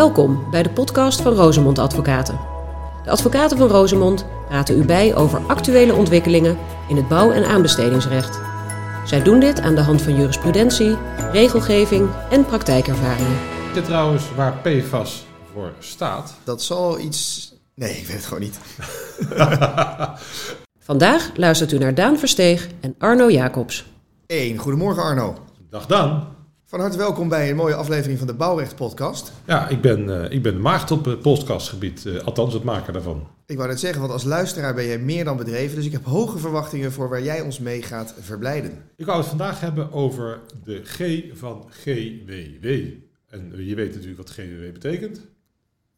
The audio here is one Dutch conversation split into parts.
Welkom bij de podcast van Rosemond Advocaten. De advocaten van Rosemond praten u bij over actuele ontwikkelingen in het bouw- en aanbestedingsrecht. Zij doen dit aan de hand van jurisprudentie, regelgeving en praktijkervaringen. Weet je trouwens waar PFAS voor staat? Dat zal iets. Nee, ik weet het gewoon niet. Vandaag luistert u naar Daan Versteeg en Arno Jacobs. 1. Goedemorgen Arno. Dag Dan. Van harte welkom bij een mooie aflevering van de Bouwrecht Podcast. Ja, ik ben, eh, ik ben de maagd op het podcastgebied, eh, althans het maken daarvan. Ik wou net zeggen, want als luisteraar ben jij meer dan bedreven, dus ik heb hoge verwachtingen voor waar jij ons mee gaat verblijden. Ik wou het vandaag hebben over de G van GWW. En je weet natuurlijk wat GWW betekent.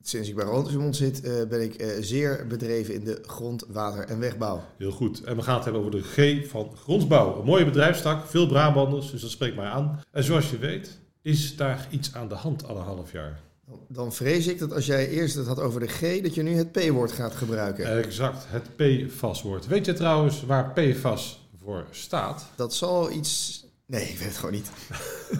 Sinds ik bij Rosemond zit, eh, ben ik eh, zeer bedreven in de grond, water en wegbouw. Heel goed. En we gaan het hebben over de G van Grondsbouw. Een mooie bedrijfstak, veel Brabanders, dus dat spreekt mij aan. En zoals je weet, is daar iets aan de hand al een half jaar. Dan vrees ik dat als jij eerst het had over de G, dat je nu het P-woord gaat gebruiken. Exact, het PFAS-woord. Weet je trouwens waar PFAS voor staat? Dat zal iets. Nee, ik weet het gewoon niet.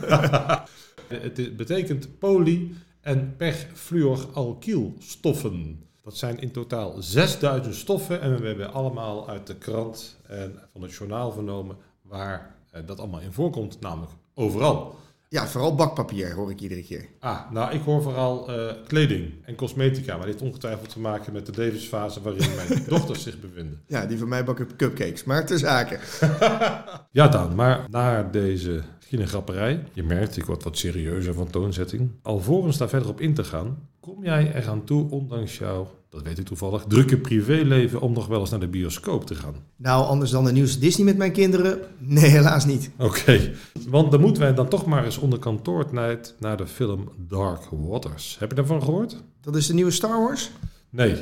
Het betekent poly- en perfluoralkylstoffen. Dat zijn in totaal 6000 stoffen en we hebben allemaal uit de krant en van het journaal vernomen waar eh, dat allemaal in voorkomt, namelijk overal. Ja, vooral bakpapier hoor ik iedere keer. Ah, nou ik hoor vooral eh, kleding en cosmetica, maar dit heeft ongetwijfeld te maken met de levensfase waarin mijn dochters zich bevinden. Ja, die van mij bakken cupcakes, maar ter zake. Ja dan, maar na deze grapperij, je merkt ik word wat serieuzer van toonzetting. Alvorens daar verder op in te gaan, kom jij eraan toe, ondanks jouw, dat weet ik toevallig, drukke privéleven om nog wel eens naar de bioscoop te gaan. Nou, anders dan de nieuwste Disney met mijn kinderen? Nee, helaas niet. Oké, want dan moeten wij dan toch maar eens onder kantoortijd naar de film Dark Waters. Heb je daarvan gehoord? Dat is de nieuwe Star Wars? Nee,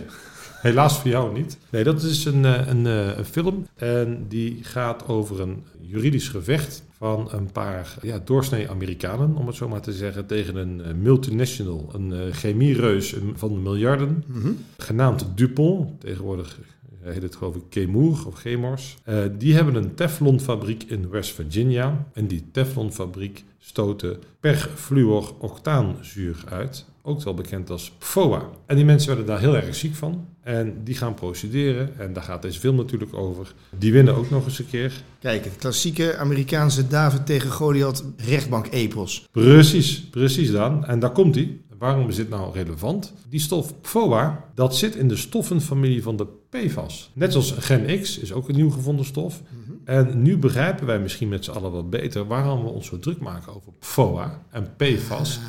helaas voor jou niet. Nee, dat is een, eh, een, eh, een film en die gaat over een juridisch gevecht van een paar ja, doorsnee Amerikanen, om het zo maar te zeggen, tegen een eh, multinational, een eh, chemiereus van miljarden, Mhm. genaamd Dupont, tegenwoordig heet het geloof ik Chemours of Chemors. Eh, die hebben een Teflonfabriek in West Virginia en die Teflonfabriek stootte perfluoroctaanzuur uit, ook wel bekend als PFOA. En die mensen werden daar heel erg ziek van en die gaan procederen en daar gaat deze film natuurlijk over. Die winnen ook nog eens een keer. Kijk, het klassieke Amerikaanse David tegen Goliath rechtbank-epos. Precies, precies dan. En daar komt hij. Waarom is dit nou relevant? Die stof PFOA, dat zit in de stoffenfamilie van de PFAS. Net zoals Gen X is ook een nieuw gevonden stof. En nu begrijpen wij misschien met z'n allen wat beter waarom we ons zo druk maken over PFOA en PFAS.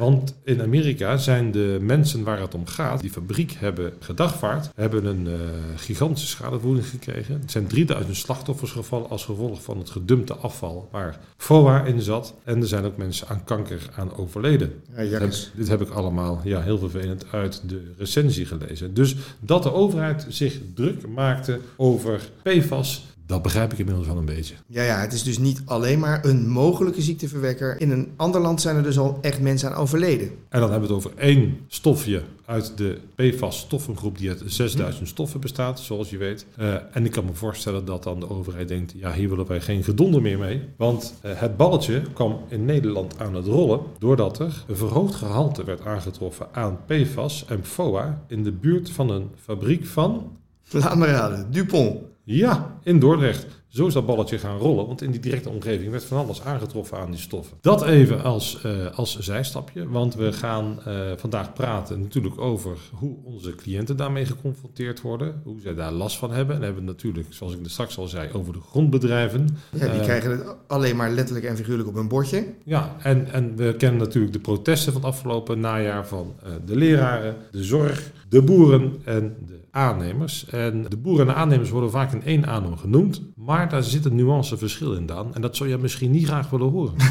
Want in Amerika zijn de mensen waar het om gaat, die fabriek hebben gedagvaard, hebben een eh, gigantische schadevergoeding gekregen. Het zijn 3000 slachtoffers gevallen als gevolg van het gedumpte afval waar FOA in zat. En er zijn ook mensen aan kanker aan overleden. Ja, Heb- jakkes. dit heb ik allemaal, ja, heel vervelend, uit de recensie gelezen. Dus dat de overheid zich druk maakte over PFAS, dat begrijp ik inmiddels wel een beetje. Ja, ja, het is dus niet alleen maar een mogelijke ziekteverwekker. In een ander land zijn er dus al echt mensen aan overleden. En dan hebben we het over één stofje uit de PFAS-stoffengroep die uit 6000 stoffen bestaat, zoals je weet. Eh, en ik kan me voorstellen dat dan de overheid denkt, ja, hier willen wij geen gedonder meer mee. Want eh, het balletje kwam in Nederland aan het rollen doordat er een verhoogd gehalte werd aangetroffen aan PFAS en FOA in de buurt van een fabriek van, Laat me raden, Dupont. ja, in Dordrecht. Zo is dat balletje gaan rollen, want in die directe omgeving werd van alles aangetroffen aan die stoffen. Dat even als, eh, als zijstapje, want we gaan eh, vandaag praten natuurlijk over hoe onze cliënten daarmee geconfronteerd worden, hoe zij daar last van hebben. En hebben natuurlijk, zoals ik straks al zei, over de grondbedrijven. Ja, die Eh, krijgen het alleen maar letterlijk en figuurlijk op hun bordje. Ja, en, en we kennen natuurlijk de protesten van het afgelopen najaar van de leraren, de zorg, de boeren en de aannemers. En de boeren en de aannemers worden vaak in één genoemd, maar daar zit een nuanceverschil in, Daan. En dat zou je misschien niet graag willen horen.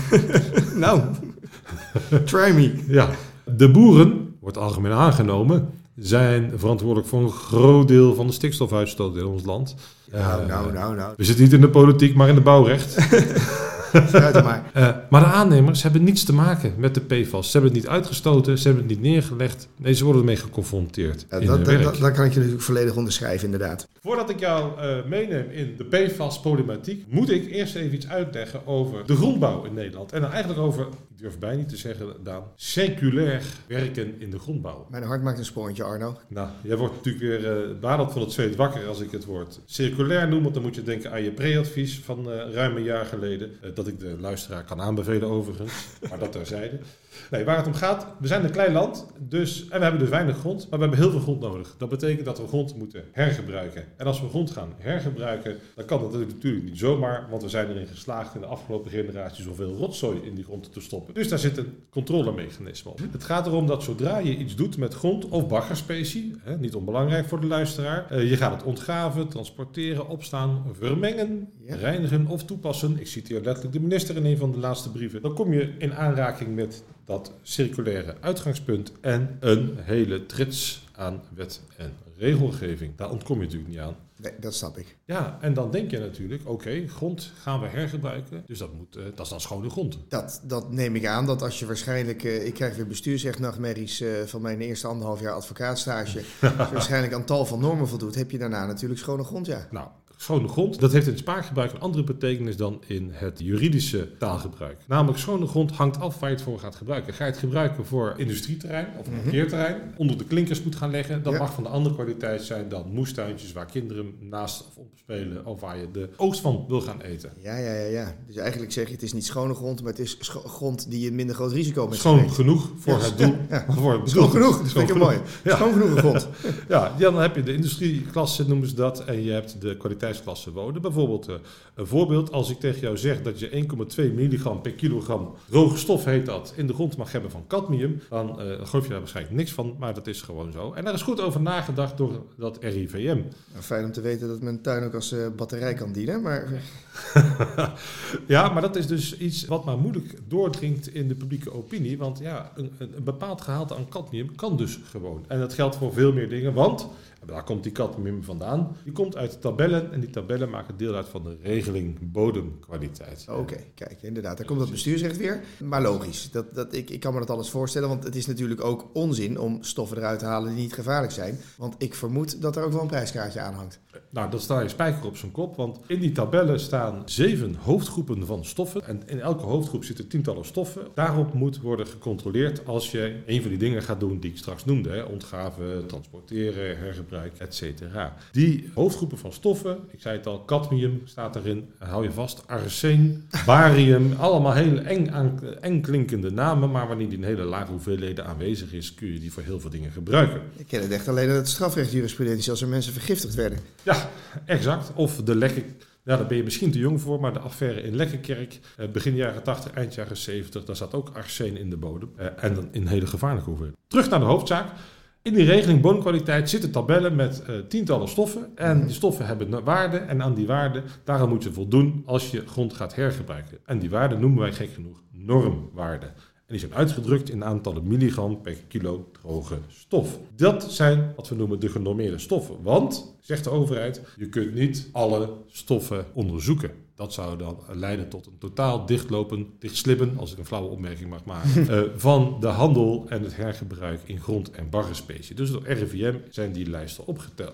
Nou, try me. ja, de boeren, wordt algemeen aangenomen, zijn verantwoordelijk voor een groot deel van de stikstofuitstoot in ons land. Nou, nou, nou, nou. We zitten niet in de politiek, maar in de bouwrecht. Maar. Eh, maar de aannemers hebben niets te maken met de PFAS. Ze hebben het niet uitgestoten, ze hebben het niet neergelegd. Nee, ze worden ermee geconfronteerd Ja, in dat, hun dat, werk. dat, dat kan ik je natuurlijk volledig onderschrijven, inderdaad. Voordat ik jou eh, meeneem in de PFAS-problematiek, moet ik eerst even iets uitleggen over de grondbouw in Nederland. En dan eigenlijk over, ik durf bijna niet te zeggen, Daan, circulair werken in de grondbouw. Mijn hart maakt een sprongetje, Arno. Nou, jij wordt natuurlijk weer uh, badend van het zweet wakker als ik het woord circulair noem. Want dan moet je denken aan je pre-advies van uh, ruim een jaar geleden. Dat ik de luisteraar kan aanbevelen overigens, maar dat terzijde. Nee, waar het om gaat, we zijn een klein land dus, en we hebben dus weinig grond, maar we hebben heel veel grond nodig. Dat betekent dat we grond moeten hergebruiken. En als we grond gaan hergebruiken, dan kan dat natuurlijk niet zomaar, want we zijn erin geslaagd in de afgelopen generatie zoveel rotzooi in die grond te stoppen. Dus daar zit een controlemechanisme op. Het gaat erom dat zodra je iets doet met grond of baggerspecie, hè, niet onbelangrijk voor de luisteraar, eh, je gaat het ontgraven, transporteren, opstaan, vermengen, ja. reinigen of toepassen. Ik citeer letterlijk de minister in een van de laatste brieven. Dan kom je in aanraking met dat circulaire uitgangspunt en een hele trits aan wet en regelgeving. Daar ontkom je natuurlijk niet aan. Nee, dat snap ik. Ja, en dan denk je natuurlijk, oké, okay, grond gaan we hergebruiken. Dus dat, moet, uh, dat is dan schone grond. Dat, dat neem ik aan, dat als je waarschijnlijk... Uh, ik krijg weer bestuursrechtnachtmerries uh, van mijn eerste anderhalf jaar advocaatstage. als je waarschijnlijk aan tal van normen voldoet, heb je daarna natuurlijk schone grond, ja. Nou, schone grond, dat heeft in het spraakgebruik een andere betekenis dan in het juridische taalgebruik. Namelijk, schone grond hangt af waar je het voor gaat gebruiken. Ga je het gebruiken voor industrieterrein of een parkeerterrein, mm -hmm. onder de klinkers moet gaan leggen, dat ja. mag van de andere kwaliteit zijn dan moestuintjes waar kinderen naast of op spelen of waar je de oogst van wil gaan eten. Ja, ja, ja, ja. Dus eigenlijk zeg je, het is niet schone grond, maar het is grond die een minder groot risico met Schoon genoeg voor het doel. Ja. Voor het Schoon genoeg, dat vind ik mooi. Ja. Schoon genoeg grond. ja, dan heb je de industrieklasse, noemen ze dat, en je hebt de kwaliteitsklasse wonen. Bijvoorbeeld, uh, een voorbeeld, als ik tegen jou zeg dat je 1,2 milligram per kilogram droge stof heet dat, in de grond mag hebben van cadmium, dan uh, geloof je daar waarschijnlijk niks van, maar dat is gewoon zo. En daar is goed over nagedacht door dat RIVM. Nou, fijn om te weten dat mijn tuin ook als uh, batterij kan dienen, maar... ja, maar dat is dus iets wat maar moeilijk doordringt in de publieke opinie, want ja, een, een bepaald gehalte aan cadmium kan dus gewoon. En dat geldt voor veel meer dingen, want... Daar komt die cadmium vandaan. Die komt uit tabellen en die tabellen maken deel uit van de regeling bodemkwaliteit. Oké, kijk, inderdaad. Daar komt dat bestuursrecht weer. Maar logisch, dat, dat, ik, ik kan me dat alles voorstellen, want het is natuurlijk ook onzin om stoffen eruit te halen die niet gevaarlijk zijn. Want ik vermoed dat er ook wel een prijskaartje aan hangt. Nou, dat sta je spijker op zijn kop, want in die tabellen staan zeven hoofdgroepen van stoffen. En in elke hoofdgroep zitten tientallen stoffen. Daarop moet worden gecontroleerd als je een van die dingen gaat doen die ik straks noemde. Hè? Ontgraven, transporteren, hergebruik, etc. Die hoofdgroepen van stoffen, ik zei het al, cadmium staat erin, hou je vast, arsen, barium, allemaal hele eng klinkende namen. Maar wanneer die in hele lage hoeveelheden aanwezig is, kun je die voor heel veel dingen gebruiken. Ik ken het echt alleen uit het strafrechtjurisprudentie als er mensen vergiftigd werden. Ja, exact. Of de lekke... Ja, daar ben je misschien te jong voor, maar de affaire in Lekkerkerk, eh, begin jaren 80, eind jaren 70, daar zat ook arsen in de bodem. Eh, en dan in hele gevaarlijke hoeveelheden. Terug naar de hoofdzaak. In die regeling bodemkwaliteit zitten tabellen met uh, tientallen stoffen. En die stoffen hebben waarde. En aan die waarde, daaraan moet je voldoen als je grond gaat hergebruiken. En die waarde noemen wij gek genoeg normwaarden. En die zijn uitgedrukt in aantallen milligram per kilo droge stof. Dat zijn wat we noemen de genormeerde stoffen. Want, zegt de overheid, je kunt niet alle stoffen onderzoeken. Dat zou dan leiden tot een totaal dichtlopen, dichtslippen, als ik een flauwe opmerking mag maken, uh, van de handel en het hergebruik in grond- en baggerspecie. Dus door RIVM zijn die lijsten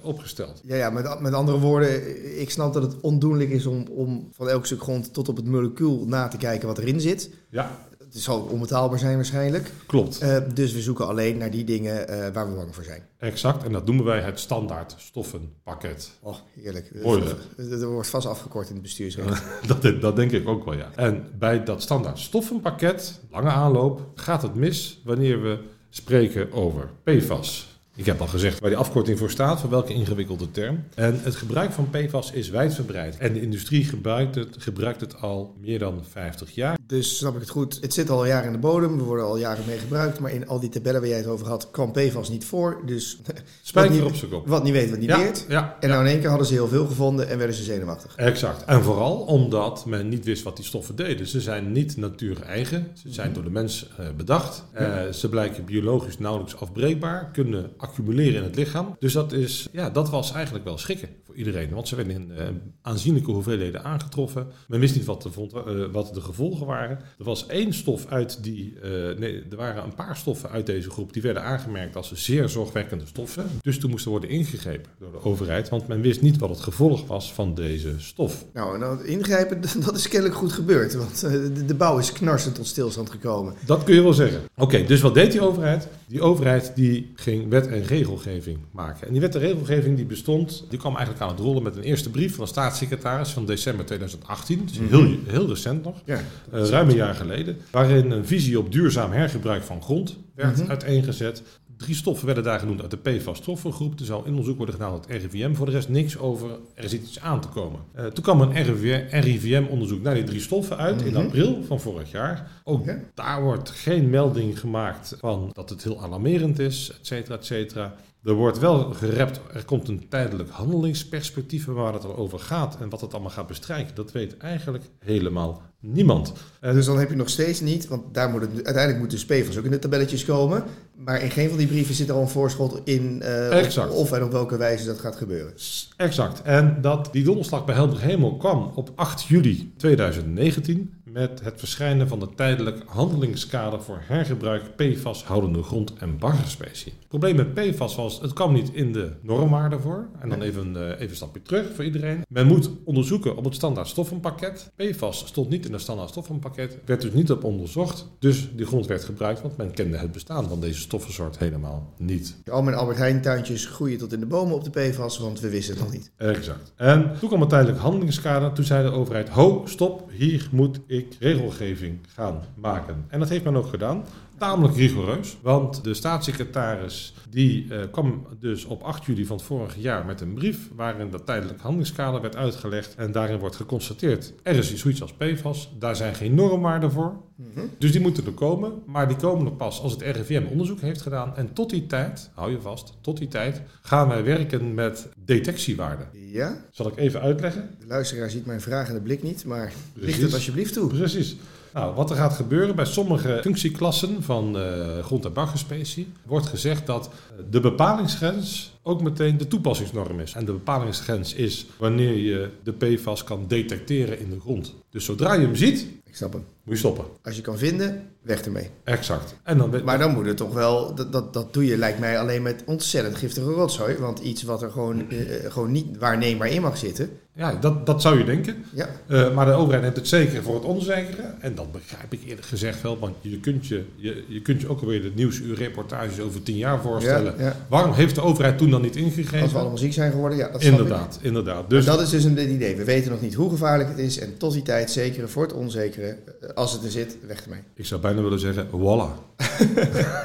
opgesteld. Ja, ja met, met andere woorden, ik snap dat het ondoenlijk is om, om van elk stuk grond tot op het molecuul na te kijken wat erin zit. Ja. Het zal onbetaalbaar zijn waarschijnlijk. Klopt. Uh, dus we zoeken alleen naar die dingen uh, waar we bang voor zijn. Exact, en dat noemen wij het standaard stoffenpakket. Oh, heerlijk. Mooi, dat, dat wordt vast afgekort in het bestuursrecht. dat, dat denk ik ook wel, ja. En bij dat standaard stoffenpakket, lange aanloop, gaat het mis wanneer we spreken over PFAS. Ik heb al gezegd waar die afkorting voor staat, voor welke ingewikkelde term. En het gebruik van PFAS is wijdverbreid. En de industrie gebruikt het, gebruikt het al meer dan 50 jaar. Dus snap ik het goed, het zit al jaren in de bodem, we worden al jaren mee gebruikt. Maar in al die tabellen waar jij het over had, kwam PFAS niet voor. Dus Spijker op zijn kop. Wat niet weet, wat niet ja, leert. Ja, en nou in één keer hadden ze heel veel gevonden en werden ze zenuwachtig. Exact. En vooral omdat men niet wist wat die stoffen deden. Ze zijn niet natuur-eigen. Ze zijn door de mens uh, bedacht. Uh, ze blijken biologisch nauwelijks afbreekbaar. Kunnen accumuleren in het lichaam. Dus dat, is, ja, dat was eigenlijk wel schrikken voor iedereen. Want ze werden in uh, aanzienlijke hoeveelheden aangetroffen. Men wist niet wat de, vond, uh, wat de gevolgen waren. Er was één stof uit die... Uh, nee, er waren een paar stoffen uit deze groep die werden aangemerkt als zeer zorgwekkende stoffen. Dus toen moesten worden ingegrepen door de overheid. Want men wist niet wat het gevolg was van deze stof. Nou, nou ingrijpen, dat is kennelijk goed gebeurd. Want de, de bouw is knarsend tot stilstand gekomen. Dat kun je wel zeggen. Oké, dus wat deed die overheid? Die overheid die ging wet en regelgeving maken. En die wet en regelgeving die bestond, die kwam eigenlijk aan het rollen met een eerste brief van de staatssecretaris van december 2018. Dus heel, heel recent nog, ja, uh, ruim een jaar geleden. Waarin een visie op duurzaam hergebruik van grond werd mm uiteengezet. Drie stoffen werden daar genoemd uit de PFAS-stoffengroep. Er zou onderzoek worden gedaan het RIVM. Voor de rest niks over, er zit iets aan te komen. Uh, toen kwam een RIVM-onderzoek naar die drie stoffen uit in april van vorig jaar. Ook daar wordt geen melding gemaakt van dat het heel alarmerend is, et cetera, et cetera. Er wordt wel gerept, er komt een tijdelijk handelingsperspectief waar het over gaat en wat het allemaal gaat bestrijken. Dat weet eigenlijk helemaal niemand. dus dan heb je nog steeds niet, want daar moet het, uiteindelijk moet de PFAS ook in de tabelletjes komen. Maar in geen van die brieven zit er al een voorschot in uh, of, en op welke wijze dat gaat gebeuren. Exact. En dat die donderslag bij Helder Hemel kwam op 8 juli 2019 met het verschijnen van de tijdelijk handelingskader voor hergebruik PFAS houdende grond- en baggerspecie. Het probleem met PFAS was, het kwam niet in de normwaarde voor. En dan even, uh, even een stapje terug voor iedereen. Men moet onderzoeken op het standaard stoffenpakket. PFAS stond niet in het standaard stoffenpakket, werd dus niet op onderzocht. Dus die grond werd gebruikt, want men kende het bestaan van deze stoffensoort helemaal niet. Al mijn Albert Heijn tuintjes groeien tot in de bomen op de PFAS, want we wisten het nog niet. Exact. En toen kwam het tijdelijk handelingskader. Toen zei de overheid, ho, stop, hier moet ik regelgeving gaan maken. En dat heeft men ook gedaan. Tamelijk rigoureus, want de staatssecretaris die uh, kwam dus op 8 juli van het vorige jaar met een brief waarin dat tijdelijk handelingskader werd uitgelegd en daarin wordt geconstateerd er is zoiets als PFAS, daar zijn geen normwaarden voor. Mhm. Dus die moeten er komen, maar die komen er pas als het RIVM onderzoek heeft gedaan en tot die tijd, hou je vast, tot die tijd gaan wij werken met detectiewaarden. Ja? Zal ik even uitleggen? De luisteraar ziet mijn vragende blik niet, maar licht het alsjeblieft toe. Precies. Nou, wat er gaat gebeuren bij sommige functieklassen van uh, grond- en baggerspecie, wordt gezegd dat de bepalingsgrens ook meteen de toepassingsnorm is. En de bepalingsgrens is wanneer je de PFAS kan detecteren in de grond. Dus zodra je hem ziet, ik snap hem. Moet je stoppen. Als je kan vinden, weg ermee. Exact. En dan, maar dan moet het toch wel, dat, dat, dat doe je lijkt mij alleen met ontzettend giftige rotzooi. Want iets wat er gewoon, uh, gewoon niet waarneembaar in mag zitten. Ja, dat, dat zou je denken. Ja. Uh, maar de overheid neemt het zeker voor het onzekere. En dat begrijp ik eerlijk gezegd wel. Want je kunt je, je, je, kunt je ook alweer de nieuwsuur reportages over tien jaar voorstellen. Ja, ja. Waarom heeft de overheid toen dan niet ingegrepen? Als we allemaal ziek zijn geworden, ja. Dat inderdaad, inderdaad. Dus dat is dus een idee. We weten nog niet hoe gevaarlijk het is. En tot die tijd, zeker voor het onzekere, als het er zit, weg ermee. Ik zou bijna willen zeggen, voilà.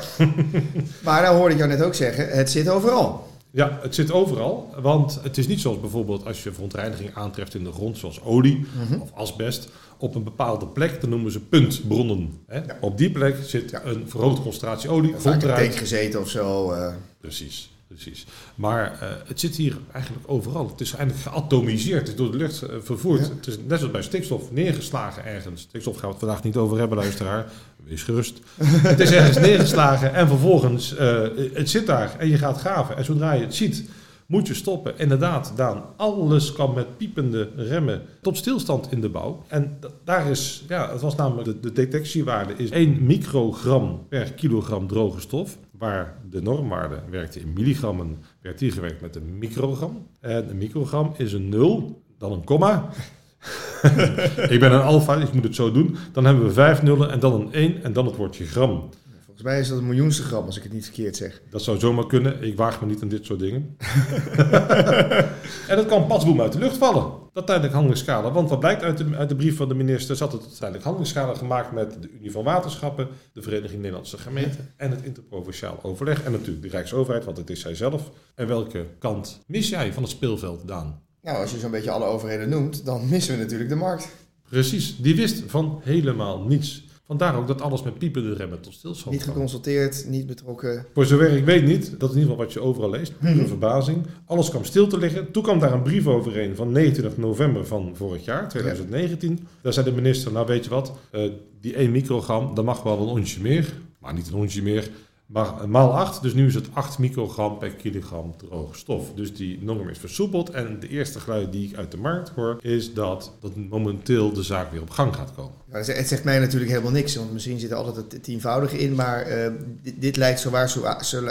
maar dan hoorde ik jou net ook zeggen, het zit overal. Ja, het zit overal. Want het is niet zoals bijvoorbeeld als je verontreiniging aantreft in de grond, zoals olie of asbest. Op een bepaalde plek, dan noemen ze puntbronnen. Hè? Ja. Op die plek zit ja. een verhoogde concentratie olie. Vaak gezeten of zo. Uh. Precies precies. Maar uh, het zit hier eigenlijk overal. Het is eigenlijk geatomiseerd. Het is door de lucht uh, vervoerd. Ja. Het is net zoals bij stikstof neergeslagen ergens. Stikstof gaan we het vandaag niet over hebben, luisteraar. Wees gerust. het is ergens neergeslagen en vervolgens, uh, het zit daar en je gaat graven. En zodra je het ziet, moet je stoppen. Inderdaad, Daan, alles kan met piepende remmen tot stilstand in de bouw. En daar is, ja, het was namelijk, de, de detectiewaarde is 1 microgram per kilogram droge stof. Waar de normwaarde werkte in milligrammen, werd hier gewerkt met een microgram. En een microgram is een 0, dan een komma. ik ben een alfa, ik moet het zo doen. Dan hebben we vijf nullen en dan een 1 en dan het woordje gram. Volgens mij is dat een miljoenste gram, als ik het niet verkeerd zeg. Dat zou zomaar kunnen. Ik waag me niet aan dit soort dingen. en dat kan pasboom uit de lucht vallen. Dat tijdelijk handelingskader. Want wat blijkt uit de, uit de brief van de minister, zat het tijdelijk handelingskader gemaakt met de Unie van Waterschappen, de Vereniging Nederlandse Gemeenten en het interprovinciaal overleg. En natuurlijk de Rijksoverheid, want het is zij zelf. En welke kant mis jij van het speelveld, Daan? Nou, als je zo'n beetje alle overheden noemt, dan missen we natuurlijk de markt. Precies, die wist van helemaal niets. Vandaar ook dat alles met piepende remmen tot stilstand Niet geconsulteerd, niet betrokken. Voor zover ik weet niet, dat is in ieder geval wat je overal leest, een verbazing. Alles kwam stil te liggen. Toen kwam daar een brief overheen van 29 november van vorig jaar, 2019. Daar zei de minister, nou weet je wat, uh, die 1 microgram, dat mag wel een onsje meer. Maar niet een onsje meer, Maar maal 8, dus nu is het 8 microgram per kilogram droge stof. Dus die norm is versoepeld. En de eerste geluid die ik uit de markt hoor, is dat, dat momenteel de zaak weer op gang gaat komen. Nou, het zegt mij natuurlijk helemaal niks, want misschien zit er altijd het tienvoudige in, maar uh, dit, dit, lijkt zowaar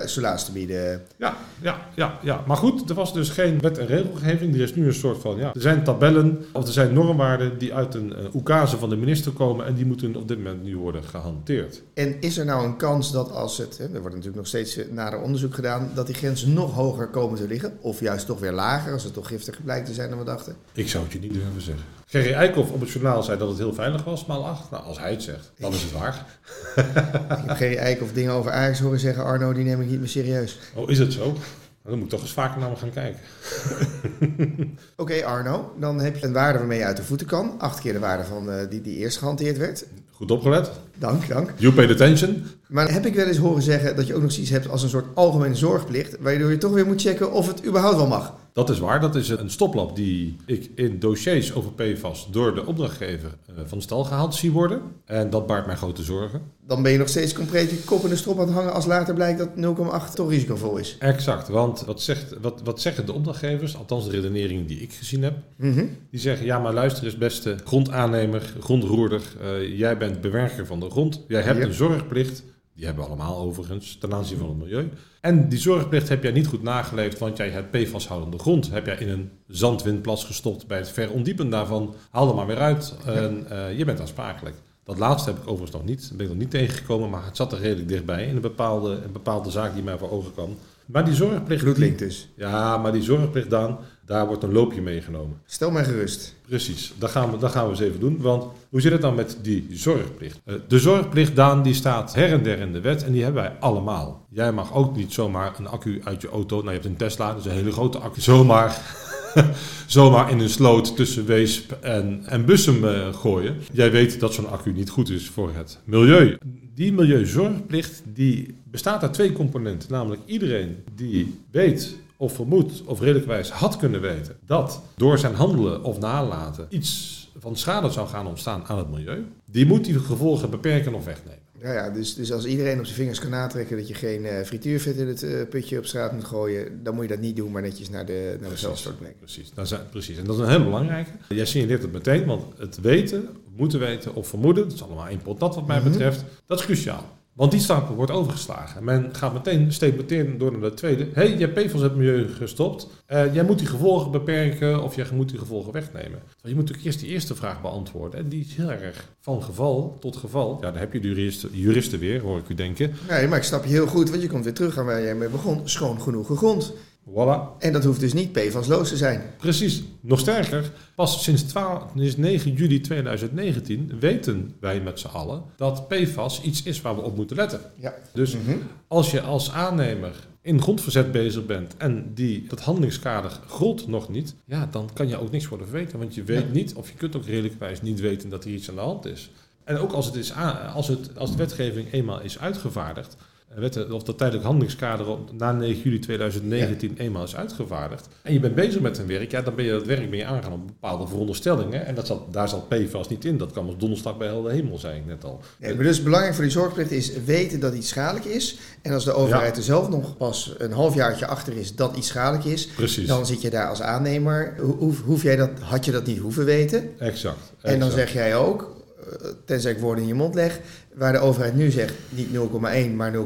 solaas te bieden. Ja, ja, ja, ja, maar goed, er was dus geen wet en regelgeving. Er is nu een soort van, ja, er zijn tabellen of er zijn normwaarden die uit een uh, oekase van de minister komen en die moeten op dit moment nu worden gehanteerd. En is er nou een kans dat als het, hè, er wordt natuurlijk nog steeds eh, nader onderzoek gedaan, dat die grenzen nog hoger komen te liggen? Of juist toch weer lager, als het toch giftiger blijkt te zijn dan we dachten? Ik zou het je niet durven zeggen. Gerry Eikhoff op het journaal zei dat het heel veilig was, maal 8. Nou, als hij het zegt, dan is het waar. ik heb Gerry Eikhoff dingen over Ajax horen zeggen, Arno, die neem ik niet meer serieus. Oh, is het zo? Dan moet ik toch eens vaker naar me gaan kijken. Oké, Arno, dan heb je een waarde waarmee je uit de voeten kan. Acht keer de waarde van uh, die, die eerst gehanteerd werd. Goed opgelet. Dank, dank. You paid attention. Maar heb ik wel eens horen zeggen dat je ook nog iets hebt als een soort algemene zorgplicht, waardoor je toch weer moet checken of het überhaupt wel mag? Dat is waar. Dat is een stoplap die ik in dossiers over PFAS door de opdrachtgever eh, van stal gehaald zie worden. En dat baart mij grote zorgen. Dan ben je nog steeds compleet je kop in de strop aan het hangen als later blijkt dat 0,8 toch risicovol is. Exact. Want wat, zegt, wat, wat zeggen de opdrachtgevers, althans de redeneringen die ik gezien heb, mhm. die zeggen ja maar luister eens beste grondaannemer, grondroerder, uh, jij bent bewerker van de grond, jij hebt een zorgplicht. Die hebben we allemaal overigens ten aanzien van het milieu. En die zorgplicht heb jij niet goed nageleefd, want jij hebt PFAS-houdende grond. Heb jij in een zandwindplas gestopt bij het verondiepen daarvan. Haal er maar weer uit en uh, je bent aansprakelijk. Dat laatste heb ik overigens nog niet, ben ik nog niet tegengekomen, maar het zat er redelijk dichtbij in een bepaalde, een bepaalde zaak die mij voor ogen kwam. Maar die zorgplicht... Bloedlink dus. Ja, maar die zorgplicht dan, daar wordt een loopje meegenomen. Stel mij gerust. Precies, dat gaan, we, dat gaan we eens even doen. Want hoe zit het dan met die zorgplicht? Eh, de zorgplicht, Daan, die staat her en der in de wet en die hebben wij allemaal. Jij mag ook niet zomaar een accu uit je auto, nou je hebt een Tesla, dat is een hele grote accu, zomaar, zomaar in een sloot tussen Weesp en, en Bussum uh, gooien. Jij weet dat zo'n accu niet goed is voor het milieu. Die milieuzorgplicht die bestaat uit twee componenten. Namelijk iedereen die weet of vermoedt of redelijkwijs had kunnen weten dat door zijn handelen of nalaten iets van schade zou gaan ontstaan aan het milieu, die moet die gevolgen beperken of wegnemen. Ja, ja dus, dus als iedereen op zijn vingers kan natrekken dat je geen uh, frituurvet in het uh, putje op straat moet gooien, dan moet je dat niet doen, maar netjes naar de, naar de zelfstortplek. Precies, dat is, precies, en dat is een heel belangrijke. Jij signaleert het meteen, want het weten, moeten weten of vermoeden, dat is allemaal één pot dat wat mij mhm. betreft, dat is cruciaal. Want die stapel wordt overgeslagen. Men gaat meteen, steekt meteen door naar de tweede. Hé, hey, hebt PFAS het milieu gestopt. Uh, jij moet die gevolgen beperken of jij moet die gevolgen wegnemen. je moet natuurlijk eerst die eerste vraag beantwoorden. En die is heel erg van geval tot geval. Ja, dan heb je de juristen, juristen weer, hoor ik u denken. Nee, maar ik snap je heel goed, want je komt weer terug aan waar jij mee begon. Schoon genoeg grond. Voilà. En dat hoeft dus niet PFAS-loos te zijn. Precies. Nog sterker, pas sinds, 12, sinds 9 juli 2019 weten wij met z'n allen dat PFAS iets is waar we op moeten letten. Ja. Dus mhm. als je als aannemer in grondverzet bezig bent en die, dat handelingskader grond nog niet, ja, dan kan je ook niks worden verweten. Want je weet niet, of je kunt ook redelijkwijs niet weten dat er iets aan de hand is. En ook als, het is, als, het, als de wetgeving eenmaal is uitgevaardigd, wet, of dat tijdelijk handelingskader na 9 juli 2019 eenmaal is uitgevaardigd. En je bent bezig met een werk, ja, dan ben je dat werk mee aangaan op bepaalde veronderstellingen. En dat zat, daar zat PFAS niet in. Dat kan als donderslag bij helder hemel zijn, net al. Nee, maar dus belangrijk voor die zorgplicht is weten dat iets schadelijk is. En als de overheid er zelf nog pas een halfjaartje achter is dat iets schadelijk is, Precies. dan zit je daar als aannemer. Hoef, hoef jij dat, had je dat niet hoeven weten? Exact. exact. En dan zeg jij ook, tenzij ik woorden in je mond leg, waar de overheid nu zegt niet 0,1 maar 0,8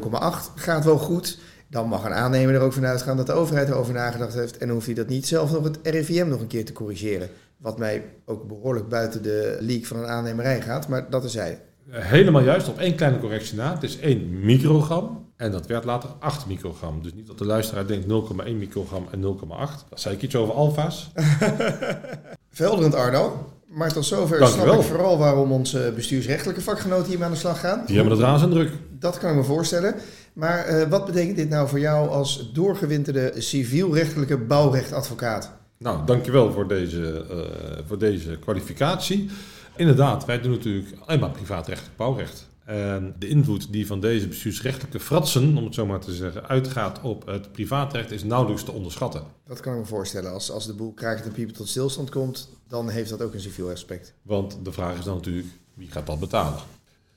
gaat wel goed. Dan mag een aannemer er ook vanuit gaan dat de overheid erover nagedacht heeft. En dan hoeft hij dat niet zelf nog het RIVM nog een keer te corrigeren. Wat mij ook behoorlijk buiten de leak van een aannemerij gaat, maar dat is hij. Helemaal juist, op één kleine correctie na. Het is 1 microgram en dat werd later 8 microgram. Dus niet dat de luisteraar denkt 0,1 microgram en 0,8. Dat zei ik iets over alfa's. Velderend Arno. Maar tot zover Dank snap ik vooral waarom onze bestuursrechtelijke vakgenoten hiermee aan de slag gaan. Die hebben het razend druk. Dat kan ik me voorstellen. Maar uh, wat betekent dit nou voor jou als doorgewinterde civielrechtelijke bouwrechtadvocaat? Nou, dankjewel voor deze, uh, voor deze kwalificatie. Inderdaad, wij doen natuurlijk alleen maar privaatrechtelijk bouwrecht. En de invloed die van deze bestuursrechtelijke fratsen, om het zo maar te zeggen, uitgaat op het privaatrecht is nauwelijks te onderschatten. Dat kan ik me voorstellen. Als, als de boel kraakt en piepen tot stilstand komt, dan heeft dat ook een civiel aspect. Want de vraag is dan natuurlijk, wie gaat dat betalen?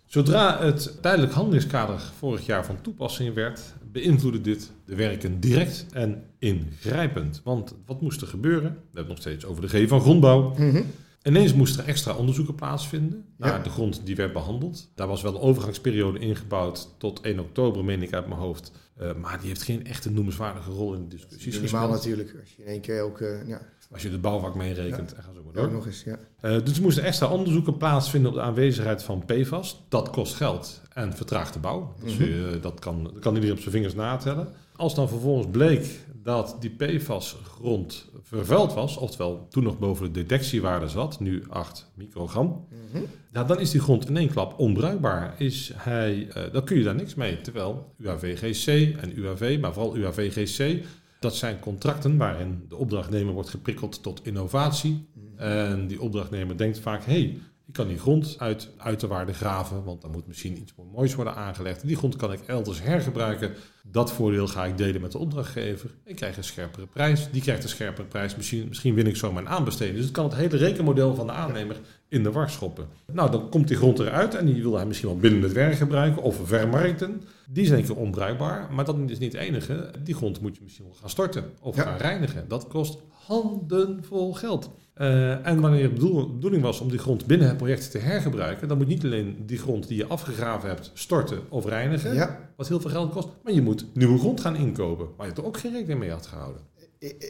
Zodra het tijdelijk handelingskader vorig jaar van toepassing werd, beïnvloedde dit de werken direct en ingrijpend. Want wat moest er gebeuren? We hebben het nog steeds over de G van grondbouw. Mhm. Ineens moesten er extra onderzoeken plaatsvinden Ja. naar de grond die werd behandeld. Daar was wel een overgangsperiode ingebouwd tot 1 oktober, meen ik uit mijn hoofd. Eh, maar die heeft geen echte noemenswaardige rol in de discussies Normaal natuurlijk, als je in één keer ook, eh, ja, Als je de bouwvak meerekent. En ga zo maar door. ook nog eens, ja. Eh, dus er moesten extra onderzoeken plaatsvinden op de aanwezigheid van PFAS. Dat kost geld en vertraagt de bouw. Dat, Mhm. je- dat, kan, dat kan iedereen op zijn vingers natellen. Als dan vervolgens bleek dat die PFAS-grond vervuild was, oftewel toen nog boven de detectiewaarde zat, nu 8 microgram, Mhm. ja, dan is die grond in één klap onbruikbaar. Is hij, eh, dan kun je daar niks mee. Terwijl UAVGC en UAV, maar vooral UAVGC, dat zijn contracten waarin de opdrachtnemer wordt geprikkeld tot innovatie. En die opdrachtnemer denkt vaak, hé, hey, ik kan die grond uit uiterwaarde graven, want dan moet misschien iets moois worden aangelegd. Die grond kan ik elders hergebruiken. Dat voordeel ga ik delen met de opdrachtgever. Ik krijg een scherpere prijs. Die krijgt een scherpere prijs. Misschien, misschien win ik zo mijn aanbesteding. Dus het kan het hele rekenmodel van de aannemer in de war schoppen. Nou, dan komt die grond eruit en die wil hij misschien wel binnen het werk gebruiken of vermarkten. Die is in één keer onbruikbaar, maar dat is niet het enige. Die grond moet je misschien wel gaan storten of Ja. gaan reinigen. Dat kost handenvol geld. Eh, en wanneer de bedoel- bedoeling was om die grond binnen het project te hergebruiken, dan moet niet alleen die grond die je afgegraven hebt storten of reinigen, Ja, wat heel veel geld kost, maar je moet nieuwe grond gaan inkopen, waar je er ook geen rekening mee had gehouden.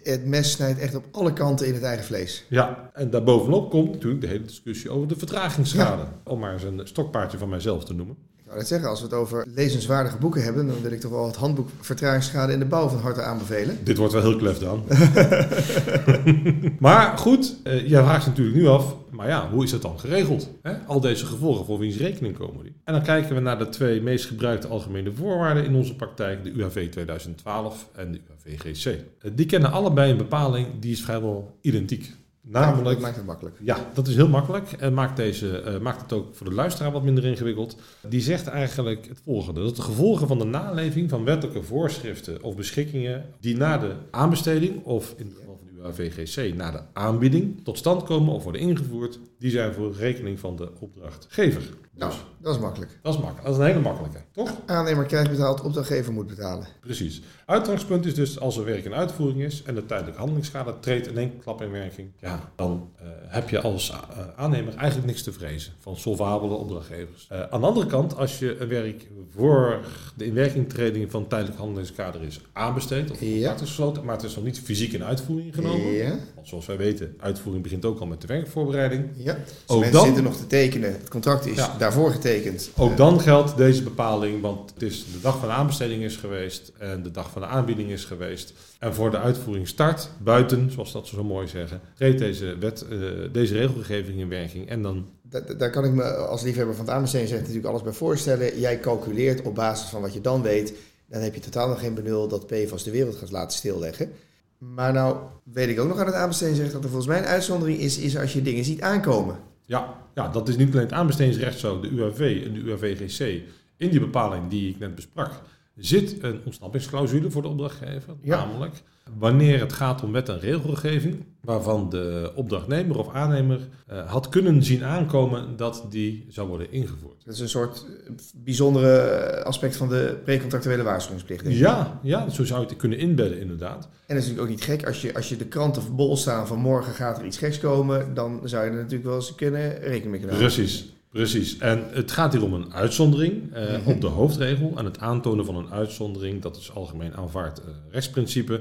het mes snijdt echt op alle kanten in het eigen vlees. Ja, en daarbovenop komt natuurlijk de hele discussie over de vertragingsschade. Om maar eens een stokpaardje van mijzelf te noemen. Wou net zeggen, als we het over lezenswaardige boeken hebben, dan wil ik toch wel het handboek Vertragingsschade in de bouw van harte aanbevelen. Dit wordt wel heel klef dan. maar goed, eh, jij vraagt natuurlijk nu af, maar ja, hoe is dat dan geregeld? Al deze gevolgen, voor wiens rekening komen die? En dan kijken we naar de twee meest gebruikte algemene voorwaarden in onze praktijk, de UAV 2012 en de UAV-GC. Eh, die kennen allebei een bepaling, die is vrijwel identiek. Namelijk dat maakt het makkelijk. Ja, dat is heel makkelijk en maakt, deze, eh, maakt het ook voor de luisteraar wat minder ingewikkeld. Die zegt eigenlijk het volgende: dat de gevolgen van de naleving van wettelijke voorschriften of beschikkingen die na de aanbesteding of in het geval van de UAVGC na de aanbieding tot stand komen of worden ingevoerd, die zijn voor rekening van de opdrachtgever. Nou, Dus dat is makkelijk. dat is makkelijk. Dat is een hele makkelijke, toch? Aannemer krijgt betaald, opdrachtgever moet betalen. Precies. Uitgangspunt is dus als er werk in uitvoering is en de tijdelijk handelingskader treedt in één klap in werking, ja, dan eh, heb je als eh, aannemer eigenlijk niks te vrezen van solvabele opdrachtgevers. Eh, aan de andere kant, als je een werk voor de inwerkingtreding van tijdelijk handelingskader is aanbesteed of Ja. contract is gesloten, maar het is nog niet fysiek in uitvoering genomen. Ja, Want zoals wij weten, uitvoering begint ook al met de werkvoorbereiding. ja. Dus Ook mensen dan- zitten nog te tekenen. Het contract is Ja. Daarvoor getekend. Ook dan geldt deze bepaling, want het is de dag van de aanbesteding is geweest en de dag van de aanbieding is geweest. En voor de uitvoering start, buiten, zoals dat ze zo mooi zeggen, treedt deze, wet, eh, deze regelgeving in werking. En dan, Da- da- Daar kan ik me als liefhebber van het aanbestedingsrecht natuurlijk alles bij voorstellen. Jij calculeert op basis van wat je dan weet. Dan heb je totaal nog geen benul dat PFAS de wereld gaat laten stilleggen. Maar nou weet ik ook nog aan het aanbestedingsrecht dat er volgens mij een uitzondering is, is als je dingen ziet aankomen. Ja, ja, dat is niet alleen het aanbestedingsrecht zo, de UAV en de UAVGC. In die bepaling die ik net besprak, zit een ontsnappingsclausule voor de opdrachtgever. Ja. Namelijk, wanneer het gaat om wet en regelgeving, waarvan de opdrachtnemer of aannemer eh, had kunnen zien aankomen dat die zou worden ingevoerd. Dat is een soort eh, bijzondere aspect van de precontractuele waarschuwingsplicht. denk ik. Ja, ja, zo zou je het kunnen inbedden inderdaad. En dat is natuurlijk ook niet gek. Als je, als je de kranten bol staan van morgen gaat er iets geks komen, dan zou je er natuurlijk wel eens kunnen rekening mee kunnen houden. Precies, precies. En het gaat hier om een uitzondering eh, Mhm. op de hoofdregel. En het aantonen van een uitzondering, dat is algemeen aanvaard eh, rechtsprincipe.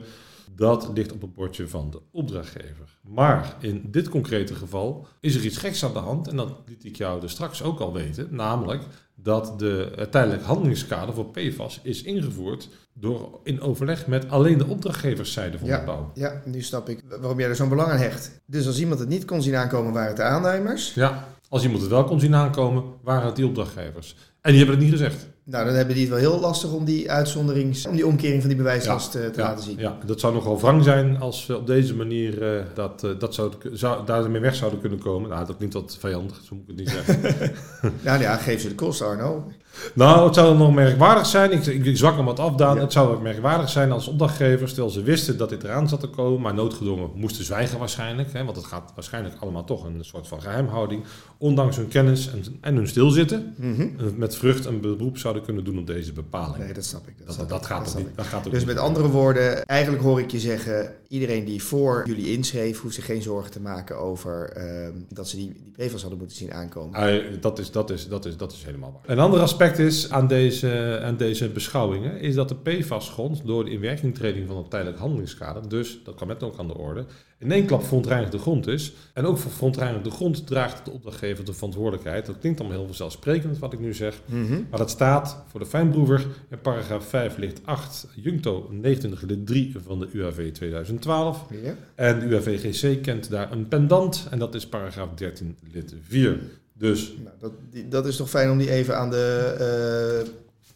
Dat ligt op het bordje van de opdrachtgever. Maar in dit concrete geval is er iets geks aan de hand. En dat liet ik jou er straks ook al weten. Namelijk dat de het tijdelijk handelingskader voor PFAS is ingevoerd door in overleg met alleen de opdrachtgeverszijde van de bouw. Ja, nu snap ik waarom jij er zo'n belang aan hecht. Dus als iemand het niet kon zien aankomen, waren het de aannemers. Ja, als iemand het wel kon zien aankomen, waren het die opdrachtgevers. En die hebben het niet gezegd. Nou, dan hebben die het wel heel lastig om die uitzonderings, om die omkering van die bewijslast eh, te ja, laten zien. Ja, dat zou nogal wrang zijn als we op deze manier eh, dat, eh, dat zou, zou, daarmee weg zouden kunnen komen. Nou, dat klinkt wat vijandig, zo moet ik het niet zeggen. Nou ja, geef ze de kost, Arno. nou, het zou nog merkwaardig zijn, ik, ik, ik zwak hem wat af, Daan. Ja. Het zou merkwaardig zijn als opdrachtgevers, terwijl ze wisten dat dit eraan zat te komen, maar noodgedwongen moesten zwijgen waarschijnlijk. Hè, want het gaat waarschijnlijk allemaal toch een soort van geheimhouding. Ondanks hun kennis en, en hun stilzitten, Mhm. met vrucht een beroep zouden kunnen doen op deze bepaling. Nee, dat snap ik. Dat, dat, snap dat, ik, gaat ook snap niet. Dat gaat Dus niet. met andere woorden, eigenlijk hoor ik je zeggen, iedereen die voor jullie inschreef, hoeft zich geen zorgen te maken over ehm, dat ze die, die PFAS hadden moeten zien aankomen. Ah, dat, is, dat, is, dat, is, dat is helemaal waar. Een ander aspect is aan deze, aan deze beschouwingen... is dat de PFAS-grond door de inwerkingtreding van het tijdelijk handelingskader... dus, dat kwam net ook aan de orde... in één klap verontreinigde grond is. En ook voor verontreinigde grond draagt de opdrachtgever de verantwoordelijkheid. Dat klinkt allemaal heel vanzelfsprekend wat ik nu zeg... Mhm. Maar dat staat voor de fijnbroever in paragraaf 5 ligt 8 Juncto 29 lid 3 van de UAV 2012. Ja. En de UAV-GC kent daar een pendant en dat is paragraaf 13 lid 4. Dus Nou, dat, die, dat is toch fijn om die even aan de, eh,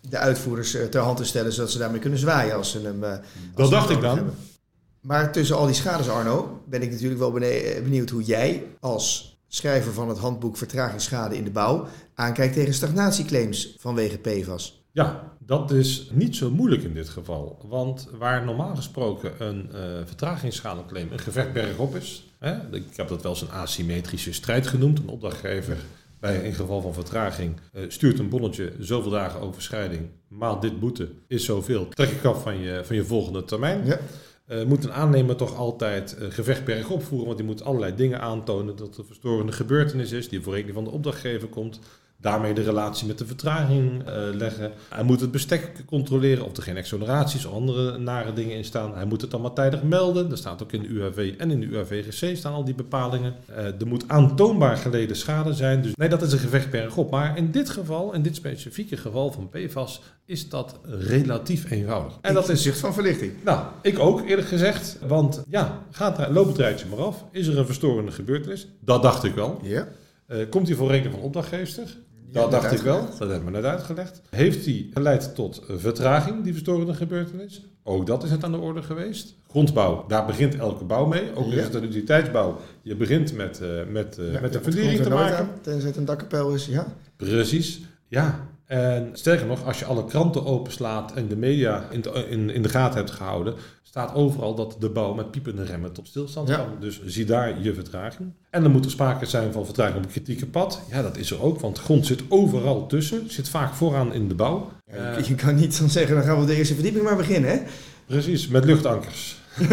de uitvoerders eh, ter hand te stellen, zodat ze daarmee kunnen zwaaien als ze hem. eh, als dat ze dacht ik dan. hebben. Maar tussen al die schades, Arno, ben ik natuurlijk wel benieuwd hoe jij als schrijver van het handboek Vertragingsschade in de bouw aankijkt tegen stagnatieclaims vanwege PFAS. Ja, dat is niet zo moeilijk in dit geval. Want waar normaal gesproken een vertragingsschadeclaim een gevecht bergop is. Hè, ik heb dat wel eens een asymmetrische strijd genoemd. Een opdrachtgever bij in geval van vertraging eh, stuurt een bonnetje zoveel dagen overschrijding. Maal dit boete is zoveel. Trek ik af van je, van je volgende termijn. Ja. Eh, moet een aannemer toch altijd eh, gevecht want die moet allerlei dingen aantonen dat er verstorende gebeurtenis is die voor rekening van de opdrachtgever komt. Daarmee de relatie met de vertraging eh, leggen. Hij moet het bestek controleren of er geen exoneraties of andere nare dingen in staan. Hij moet het allemaal tijdig melden. Dat staat ook in de UAV en in de UAV-GC staan al die bepalingen. Eh, er moet aantoonbaar geleden schade zijn. Dus nee, dat is een gevecht bergop. Maar in dit geval, in dit specifieke geval van PFAS, is dat relatief eenvoudig. En dat is zicht van verlichting. nou, ik ook eerlijk gezegd. Want ja, gaat loop het rijtje maar af. Is er een verstorende gebeurtenis? Dat dacht ik wel. Ja. Eh, komt hij voor rekening van opdrachtgever? Dat dacht ik wel. Dat hebben we net uitgelegd. Heeft die geleid tot een vertraging, die verstorende gebeurtenis? Ook dat is het aan de orde geweest. Grondbouw, daar begint elke bouw mee. Ook Ja. een utiliteitsbouw. Je begint met, eh, met, eh, Ja, met de fundering te maken. aan, Tenzij het een dakkapel is, ja. Precies, ja. En sterker nog, als je alle kranten openslaat en de media in de, in, in de gaten hebt gehouden, staat overal dat de bouw met piepende remmen tot stilstand Ja. kwam. Dus zie daar je vertraging. En dan moet er sprake zijn van vertraging op het kritieke pad. Ja, dat is er ook, want grond zit overal tussen. Zit vaak vooraan in de bouw. Ja, Eh, je, je kan niet dan zeggen, dan gaan we de eerste verdieping maar beginnen, hè? precies, met luchtankers.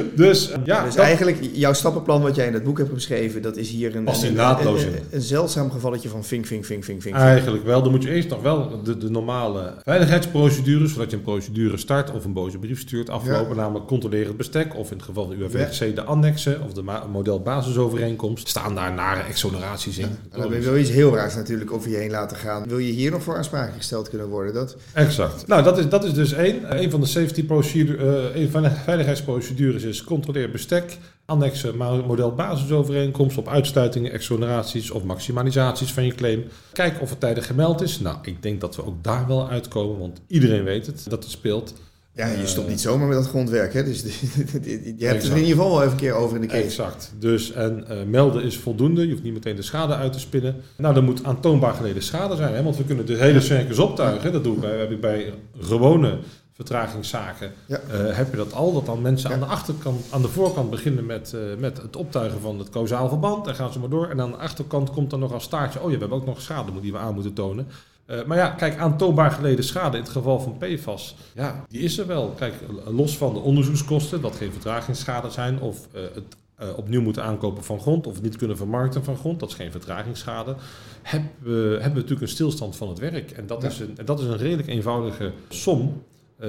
dus ja, dus dat- eigenlijk, jouw stappenplan wat jij in het boek hebt beschreven, dat is hier een, een, naadloos een, in. een, een zeldzaam gevalletje van vink, vink, vink, vink, vink. Eigenlijk wel. Dan moet je eerst nog wel de, de normale veiligheidsprocedures, voordat je een procedure start of een boze brief stuurt, aflopen. Namelijk controleren het bestek of in het geval van de UAVGC de annexen of de modelbasisovereenkomst. Staan daar nare exoneraties in. En dan wil je iets heel raars natuurlijk over je heen laten gaan. Wil je hier nog voor aansprakelijk gesteld kunnen worden? Dat, Exact. Nou, dat is, dat is dus één. Een van de safety procedure, eh, een van de veiligheidsprocedures is controleer bestek, annexen, model basisovereenkomst op uitsluitingen, exoneraties of maximalisaties van je claim. Kijk of het tijdig gemeld is. Nou, ik denk dat we ook daar wel uitkomen, want iedereen weet het dat het speelt. ja, je Eh, stopt niet zomaar met dat grondwerk, hè? Dus je hebt het Exact. in ieder geval wel even een keer over in de case. Exact. Dus en eh, melden is voldoende. Je hoeft niet meteen de schade uit te spinnen. Nou, er moet aantoonbaar geleden schade zijn. Hè? Want we kunnen de hele circus optuigen. Dat doen wij. Heb ik bij gewone vertragingszaken. Ja. eh, heb je dat al? Dat dan mensen Ja. aan de achterkant, aan de voorkant beginnen met, eh, met het optuigen van het causaal verband. En gaan ze maar door. En aan de achterkant komt dan nog als staartje. Oh ja, we hebben ook nog schade die we aan moeten tonen. Eh, maar ja, kijk, aantoonbaar geleden schade in het geval van PFAS, ja, die is er wel. Kijk, los van de onderzoekskosten, dat geen vertragingsschade zijn, of het opnieuw moeten aankopen van grond, of het niet kunnen vermarkten van grond, dat is geen vertragingsschade, hebben we, hebben we natuurlijk een stilstand van het werk. En dat, Ja. is, een, en dat is een redelijk eenvoudige som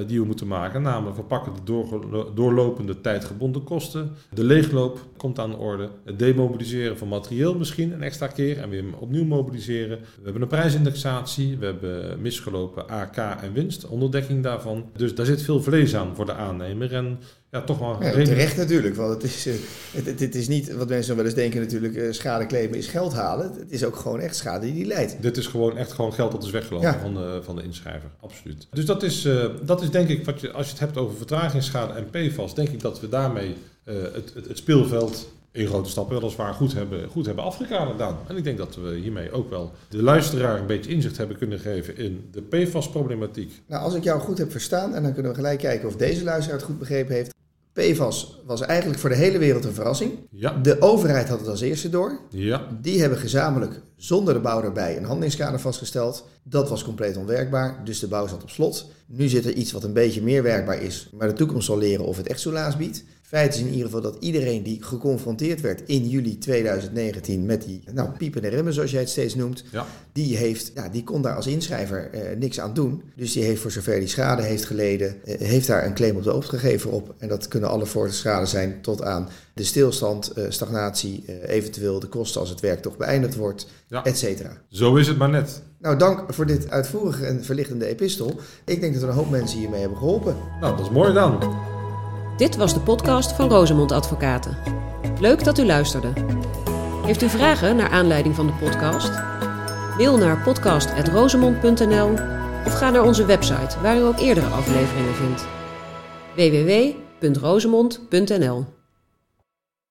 die we moeten maken. Namelijk, we pakken de doorlopende tijdgebonden kosten. De leegloop komt aan de orde. Het demobiliseren van materieel misschien een extra keer en weer opnieuw mobiliseren. We hebben een prijsindexatie. We hebben misgelopen AK en winst, onderdekking daarvan. Dus daar zit veel vlees aan voor de aannemer. En ja, toch wel... Ja, terecht natuurlijk, want het is, eh, het, het, het is niet wat mensen wel eens denken natuurlijk, eh, schade claimen is geld halen. Het is ook gewoon echt schade die die leidt. Dit is gewoon echt gewoon geld dat is weggelopen Ja. van, de, van de inschrijver. Absoluut. Dus dat is, eh, dat is denk ik, wat je, als je het hebt over vertragingsschade en PFAS, denk ik dat we daarmee het, het, het speelveld in grote stappen weliswaar goed hebben, goed hebben afgekaderd Daan. En ik denk dat we hiermee ook wel de luisteraar een beetje inzicht hebben kunnen geven in de PFAS-problematiek. Nou, als ik jou goed heb verstaan, en dan kunnen we gelijk kijken of deze luisteraar het goed begrepen heeft. PFAS was eigenlijk voor de hele wereld een verrassing. Ja, De overheid had het als eerste door. ja, Die hebben gezamenlijk, zonder de bouw erbij, een handelingskader vastgesteld. Dat was compleet onwerkbaar, dus de bouw zat op slot. Nu zit er iets wat een beetje meer werkbaar is, maar de toekomst zal leren of het echt soelaas biedt. Feit is in ieder geval dat iedereen die geconfronteerd werd in juli 2019 met die nou, piepende remmen, zoals jij het steeds noemt, ja. die, heeft, ja, die kon daar als inschrijver eh, niks aan doen. Dus die heeft voor zover die schade heeft geleden, eh, heeft daar een claim op de opgegeven op. En dat kunnen alle voor de schade zijn tot aan de stilstand, eh, stagnatie, eh, eventueel de kosten als het werk toch beëindigd wordt, Ja. et cetera. Zo is het maar net. Nou, dank voor dit uitvoerige en verlichtende epistel. Ik denk dat we een hoop mensen hiermee hebben geholpen. Nou, dat is mooi dan. Dit was de podcast van Rosemond Advocaten. Leuk dat u luisterde. Heeft u vragen naar aanleiding van de podcast? Mail naar podcast.rosemond.nl of ga naar onze website waar u ook eerdere afleveringen vindt. www.rosemond.nl